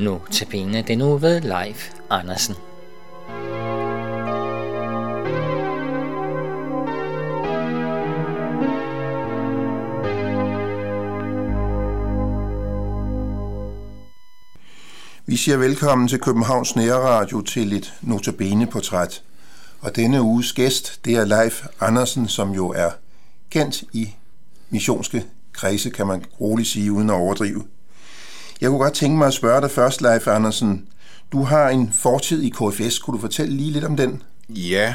Nu til penge den nu ved Leif Andersen. Vi siger velkommen til Københavns Nærradio til et notabene-portræt. Og denne uges gæst, det er Leif Andersen, som jo er kendt i missionske kredse, kan man roligt sige, uden at overdrive. Jeg kunne godt tænke mig at spørge dig først, Leif Andersen. Du har en fortid i KFS. Kunne du fortælle lige lidt om den? Ja,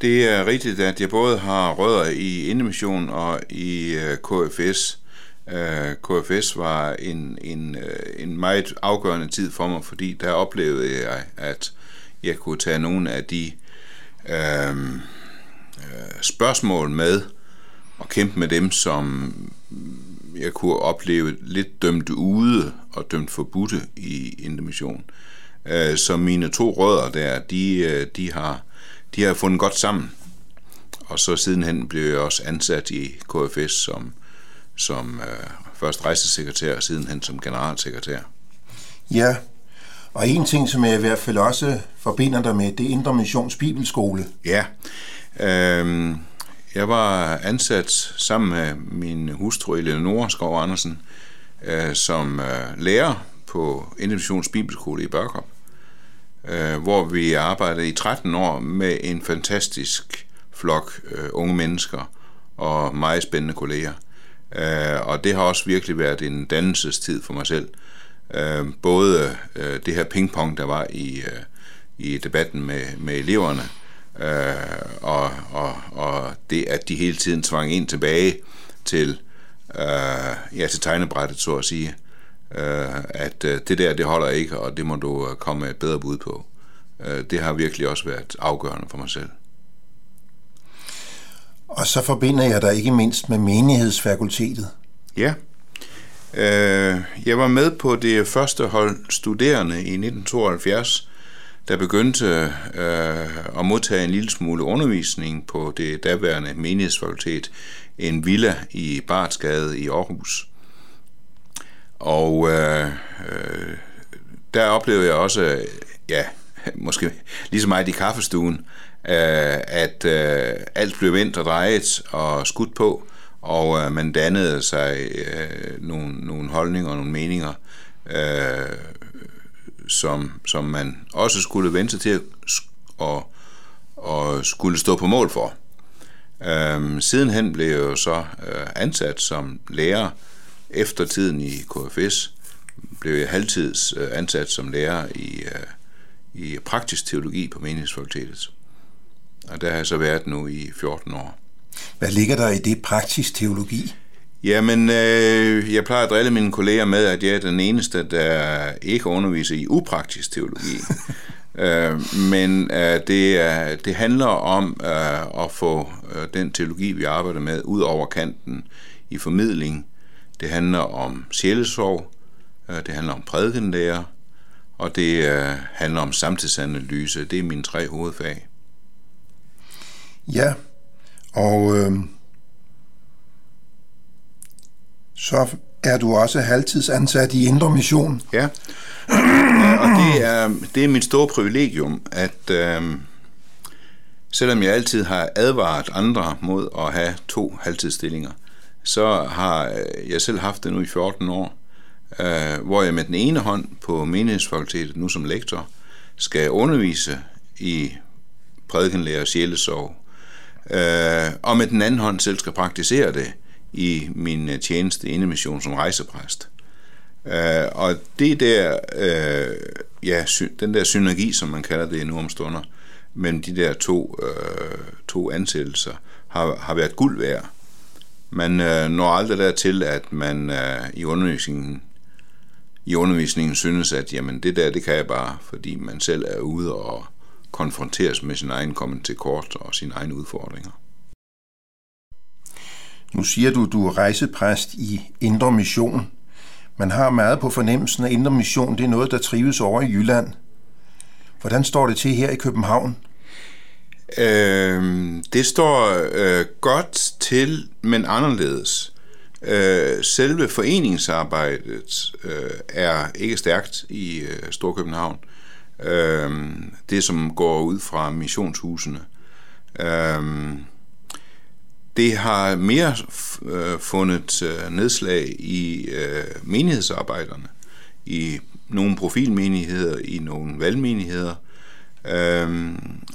det er rigtigt, at jeg både har rødder i Indemission og i øh, KFS. Øh, KFS var en, en, øh, en meget afgørende tid for mig, fordi der oplevede jeg, at jeg kunne tage nogle af de øh, spørgsmål med og kæmpe med dem, som jeg kunne opleve lidt dømt ude og dømt forbudte i intermission. Øh, så mine to rødder der, de, øh, de, har, de har fundet godt sammen. Og så sidenhen blev jeg også ansat i KFS som, som øh, først rejsesekretær og sidenhen som generalsekretær. Ja, og en ting, som jeg i hvert fald også forbinder dig med, det er Indre Missions Bibelskole. Ja, øh, jeg var ansat sammen med min hustru Eleonora Skov Andersen øh, som øh, lærer på Indremissions Bibelskole i Børkop, øh, hvor vi arbejdede i 13 år med en fantastisk flok øh, unge mennesker og meget spændende kolleger. Øh, og det har også virkelig været en dannelsestid for mig selv. Øh, både øh, det her pingpong, der var i, øh, i debatten med, med eleverne, øh, og, og, og det, at de hele tiden tvang ind tilbage til, øh, ja, til tegnebrættet, så at sige, øh, at øh, det der, det holder ikke, og det må du øh, komme med et bedre bud på. Øh, det har virkelig også været afgørende for mig selv. Og så forbinder jeg dig ikke mindst med menighedsfakultetet. Ja. Øh, jeg var med på det første hold studerende i 1972, der begyndte øh, at modtage en lille smule undervisning på det daværende menighedsfakultet, en villa i Bartsgade i Aarhus. Og øh, øh, der oplevede jeg også, ja, måske lige så meget i kaffestuen, øh, at øh, alt blev vendt og drejet og skudt på, og øh, man dannede sig øh, nogle, nogle holdninger og nogle meninger, øh, som, som man også skulle vente sig til at og, og skulle stå på mål for. Øhm, sidenhen blev jeg jo så øh, ansat som lærer efter tiden i KFS, blev jeg halvtids øh, ansat som lærer i, øh, i praktisk teologi på menighedsfakultetet. Og der har jeg så været nu i 14 år. Hvad ligger der i det praktisk teologi? Jamen, øh, jeg plejer at drille mine kolleger med, at jeg er den eneste, der ikke underviser i upraktisk teologi. øh, men øh, det, er, det handler om øh, at få øh, den teologi, vi arbejder med, ud over kanten i formidling. Det handler om sjælesorg, øh, det handler om prædikenlærer, og det øh, handler om samtidsanalyse. Det er mine tre hovedfag. Ja, og... Øh så er du også halvtidsansat i Indre Mission. Ja, og det er, det er mit store privilegium, at øh, selvom jeg altid har advaret andre mod at have to halvtidsstillinger, så har øh, jeg selv haft det nu i 14 år, øh, hvor jeg med den ene hånd på menighedsfakultetet, nu som lektor, skal undervise i prædikenlærer og sjælesorg, øh, og med den anden hånd selv skal praktisere det i min øh, tjeneste indemission som rejsepræst. Øh, og det der, øh, ja, den der synergi, som man kalder det nu om stunder, mellem de der to, øh, to ansættelser, har, har været guld værd. Man øh, når aldrig dertil, at man øh, i undervisningen i undervisningen synes, at jamen, det der, det kan jeg bare, fordi man selv er ude og konfronteres med sin egen kommet til kort og sine egne udfordringer. Nu siger du, du er rejsepræst i Indre Mission. Man har meget på fornemmelsen at Indre Mission. Det er noget, der trives over i Jylland. Hvordan står det til her i København? Øh, det står øh, godt til, men anderledes. Øh, selve foreningsarbejdet øh, er ikke stærkt i øh, Storkøbenhavn. Øh, det, som går ud fra missionshusene. Øh, det har mere øh, fundet øh, nedslag i øh, menighedsarbejderne, i nogle profilmenigheder, i nogle valgmenigheder, øh,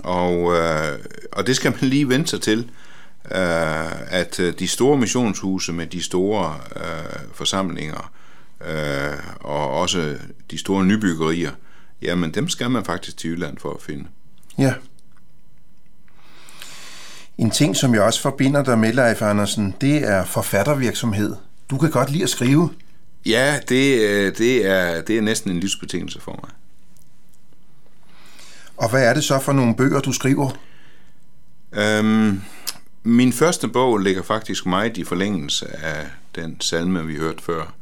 og, øh, og det skal man lige vente sig til, øh, at øh, de store missionshuse med de store øh, forsamlinger, øh, og også de store nybyggerier, jamen dem skal man faktisk til Jylland for at finde. Ja. En ting, som jeg også forbinder dig med, Leif Andersen, det er forfattervirksomhed. Du kan godt lide at skrive. Ja, det, øh, det, er, det er næsten en livsbetingelse for mig. Og hvad er det så for nogle bøger, du skriver? Øhm, min første bog ligger faktisk meget i forlængelse af den salme, vi hørte før,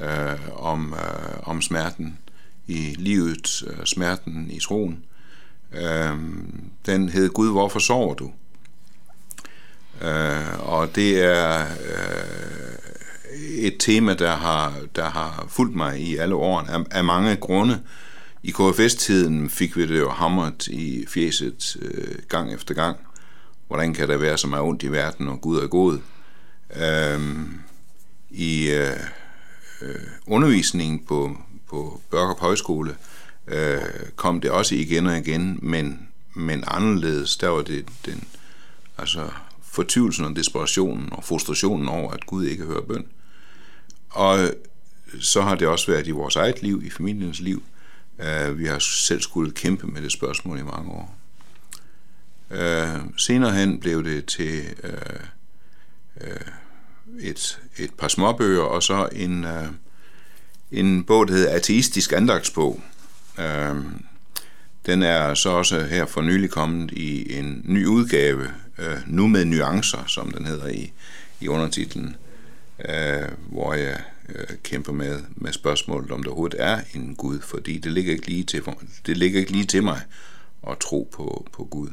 øh, om, øh, om smerten i livet, øh, smerten i troen. Øh, den hed Gud, hvorfor sover du? Øh, og det er øh, et tema, der har, der har fulgt mig i alle årene af, af mange grunde. I KFS-tiden fik vi det jo hamret i fjeset øh, gang efter gang. Hvordan kan der være så meget ondt i verden, og Gud er god? Øh, I øh, øh, undervisningen på, på Børkop Højskole øh, kom det også igen og igen, men, men anderledes, der var det den, altså fortvivlelsen og desperationen og frustrationen over, at Gud ikke hører bøn. Og øh, så har det også været i vores eget liv, i familiens liv. Øh, vi har selv skulle kæmpe med det spørgsmål i mange år. Øh, senere hen blev det til et, et par småbøger, og så en, en bog, der hedder Ateistisk Andagsbog. Den er så også her for nylig kommet i en ny udgave, øh, nu med nuancer, som den hedder i, i undertitlen, øh, hvor jeg øh, kæmper med, med spørgsmålet, om der overhovedet er en Gud, fordi det ligger ikke lige til, det ligger ikke lige til mig at tro på, på Gud.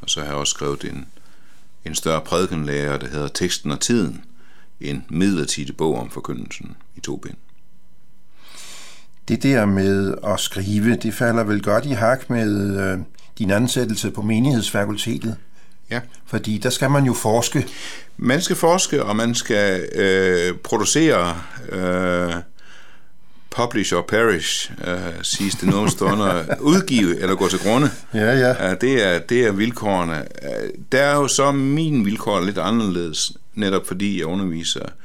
Og så har jeg også skrevet en, en større prædikenlærer, der hedder Teksten og Tiden, en midlertidig bog om forkyndelsen i to bind det der med at skrive, det falder vel godt i hak med øh, din ansættelse på menighedsfakultetet. Ja. Fordi der skal man jo forske. Man skal forske, og man skal øh, producere, øh, publish or perish, øh, siges det nogle stunder, udgive eller gå til grunde. Ja, ja. Øh, det, er, det er vilkårene. Øh, der er jo så min vilkår lidt anderledes, netop fordi jeg underviser øh,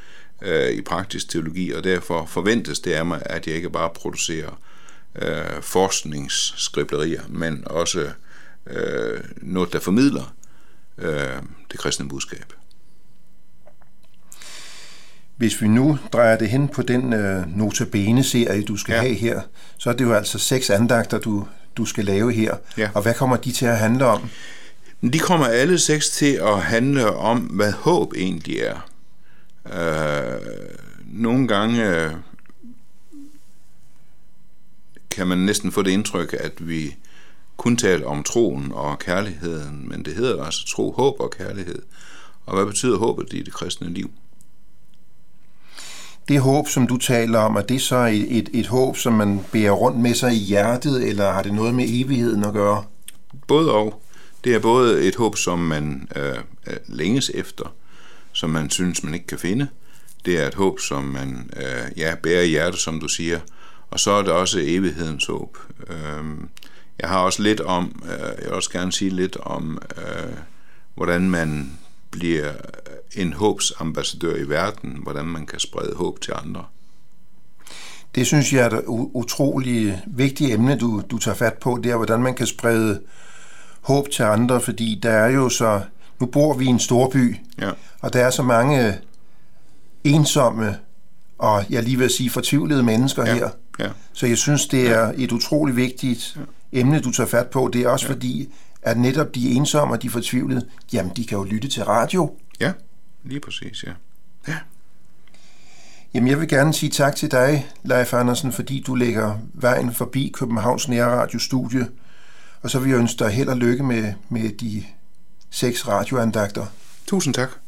i praktisk teologi, og derfor forventes det af mig, at jeg ikke bare producerer øh, forskningsskribblerier, men også øh, noget, der formidler øh, det kristne budskab. Hvis vi nu drejer det hen på den øh, notabene-serie, du skal ja. have her, så er det jo altså seks andagter, du, du skal lave her. Ja. Og hvad kommer de til at handle om? De kommer alle seks til at handle om, hvad håb egentlig er. Øh, nogle gange øh, kan man næsten få det indtryk, at vi kun taler om troen og kærligheden, men det hedder altså tro, håb og kærlighed. Og hvad betyder håbet i det kristne liv? Det håb, som du taler om, er det så et, et, et håb, som man bærer rundt med sig i hjertet, eller har det noget med evigheden at gøre? Både og. Det er både et håb, som man øh, længes efter, som man synes, man ikke kan finde. Det er et håb, som man øh, ja, bærer i hjertet, som du siger. Og så er det også evighedens håb. Øh, jeg har også lidt om, øh, jeg vil også gerne sige lidt om, øh, hvordan man bliver en håbsambassadør i verden, hvordan man kan sprede håb til andre. Det synes jeg er et utrolig vigtigt emne, du, du tager fat på, det er, hvordan man kan sprede håb til andre, fordi der er jo så, nu bor vi i en storby, ja. og der er så mange ensomme og jeg lige vil sige fortvivlede mennesker ja. her. Ja. Så jeg synes, det er et utrolig vigtigt ja. emne, du tager fat på. Det er også ja. fordi, at netop de ensomme og de fortvivlede, jamen de kan jo lytte til radio. Ja, lige præcis, ja. ja. Jamen, jeg vil gerne sige tak til dig, Leif Andersen, fordi du lægger vejen forbi Københavns Nærradiostudie. Og så vil jeg ønske dig held og lykke med, med de seks radioandagter. Tusind tak.